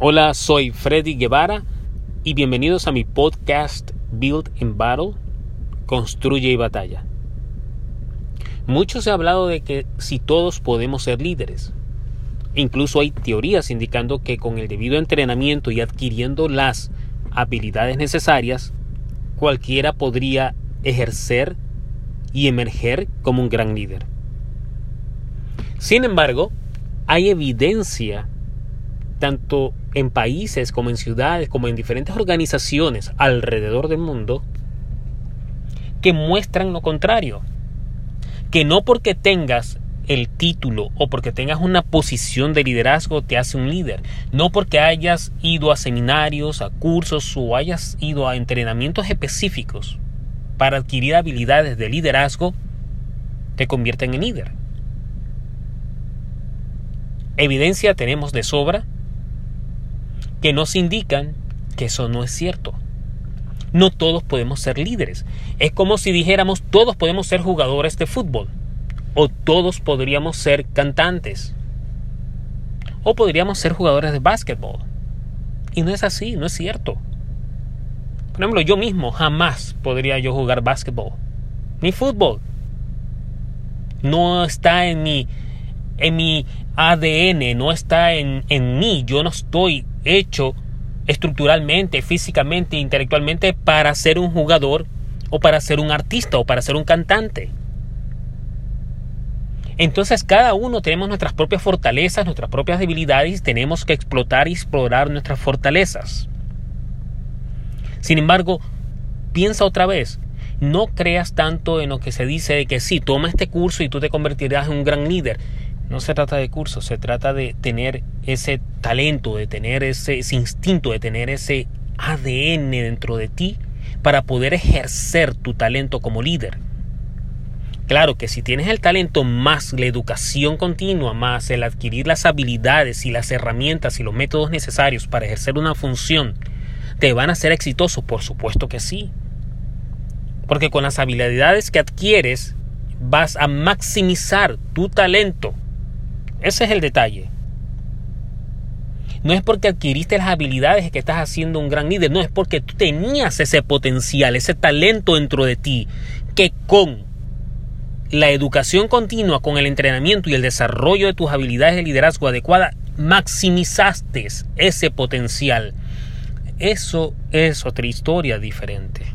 Hola, soy Freddy Guevara y bienvenidos a mi podcast Build in Battle, Construye y Batalla. Mucho se ha hablado de que si todos podemos ser líderes. Incluso hay teorías indicando que con el debido entrenamiento y adquiriendo las habilidades necesarias, cualquiera podría ejercer y emerger como un gran líder. Sin embargo, hay evidencia tanto en países como en ciudades, como en diferentes organizaciones alrededor del mundo, que muestran lo contrario. Que no porque tengas el título o porque tengas una posición de liderazgo te hace un líder. No porque hayas ido a seminarios, a cursos o hayas ido a entrenamientos específicos para adquirir habilidades de liderazgo te convierten en líder. Evidencia tenemos de sobra que nos indican que eso no es cierto. No todos podemos ser líderes. Es como si dijéramos todos podemos ser jugadores de fútbol. O todos podríamos ser cantantes. O podríamos ser jugadores de básquetbol. Y no es así, no es cierto. Por ejemplo, yo mismo jamás podría yo jugar básquetbol. Ni fútbol. No está en mi, en mi ADN, no está en, en mí. Yo no estoy hecho estructuralmente, físicamente, intelectualmente para ser un jugador o para ser un artista o para ser un cantante. Entonces cada uno tenemos nuestras propias fortalezas, nuestras propias debilidades tenemos que explotar y explorar nuestras fortalezas. Sin embargo, piensa otra vez, no creas tanto en lo que se dice de que sí, toma este curso y tú te convertirás en un gran líder. No se trata de cursos, se trata de tener ese talento, de tener ese, instinto, de tener ese ADN dentro de ti para poder ejercer tu talento como líder. Claro que si tienes el talento más la educación continua, más el adquirir las habilidades y las herramientas y los métodos necesarios para ejercer una función, ¿te van a ser exitoso? Por supuesto que sí. Porque con las habilidades que adquieres vas a maximizar tu talento ese es el detalle. No es porque adquiriste las habilidades que estás haciendo un gran líder, no es porque tú tenías ese potencial, ese talento dentro de ti, que con la educación continua, con el entrenamiento y el desarrollo de tus habilidades de liderazgo adecuada, maximizaste ese potencial. Eso es otra historia diferente.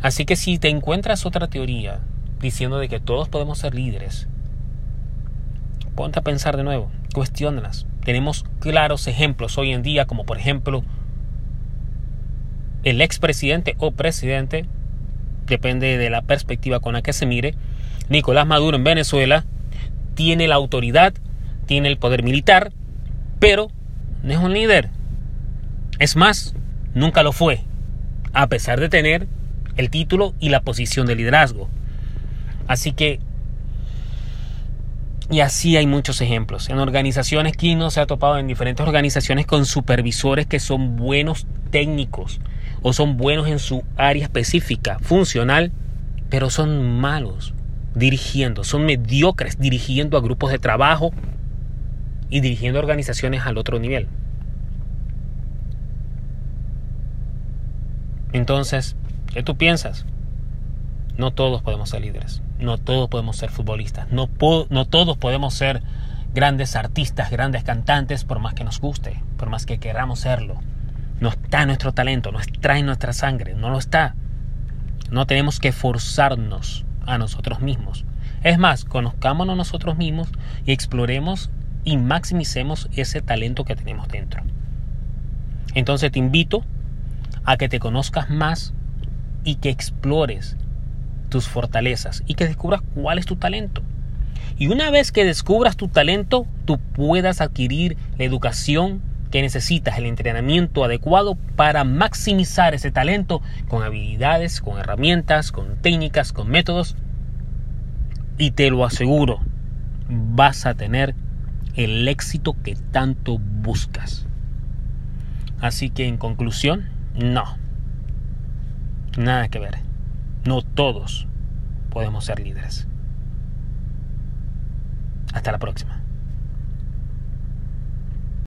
Así que si te encuentras otra teoría diciendo de que todos podemos ser líderes. Ponte a pensar de nuevo, cuestiónalas. Tenemos claros ejemplos hoy en día, como por ejemplo el expresidente o presidente, depende de la perspectiva con la que se mire, Nicolás Maduro en Venezuela, tiene la autoridad, tiene el poder militar, pero no es un líder. Es más, nunca lo fue, a pesar de tener el título y la posición de liderazgo. Así que, y así hay muchos ejemplos. En organizaciones, no se ha topado en diferentes organizaciones con supervisores que son buenos técnicos o son buenos en su área específica, funcional, pero son malos dirigiendo, son mediocres dirigiendo a grupos de trabajo y dirigiendo organizaciones al otro nivel. Entonces, ¿qué tú piensas? No todos podemos ser líderes, no todos podemos ser futbolistas, no, no todos podemos ser grandes artistas, grandes cantantes, por más que nos guste, por más que queramos serlo. No está nuestro talento, no está en nuestra sangre, no lo está. No tenemos que forzarnos a nosotros mismos. Es más, conozcámonos nosotros mismos y exploremos y maximicemos ese talento que tenemos dentro. Entonces te invito a que te conozcas más y que explores tus fortalezas y que descubras cuál es tu talento. Y una vez que descubras tu talento, tú puedas adquirir la educación que necesitas, el entrenamiento adecuado para maximizar ese talento con habilidades, con herramientas, con técnicas, con métodos. Y te lo aseguro, vas a tener el éxito que tanto buscas. Así que en conclusión, no. Nada que ver. No todos podemos ser líderes. Hasta la próxima.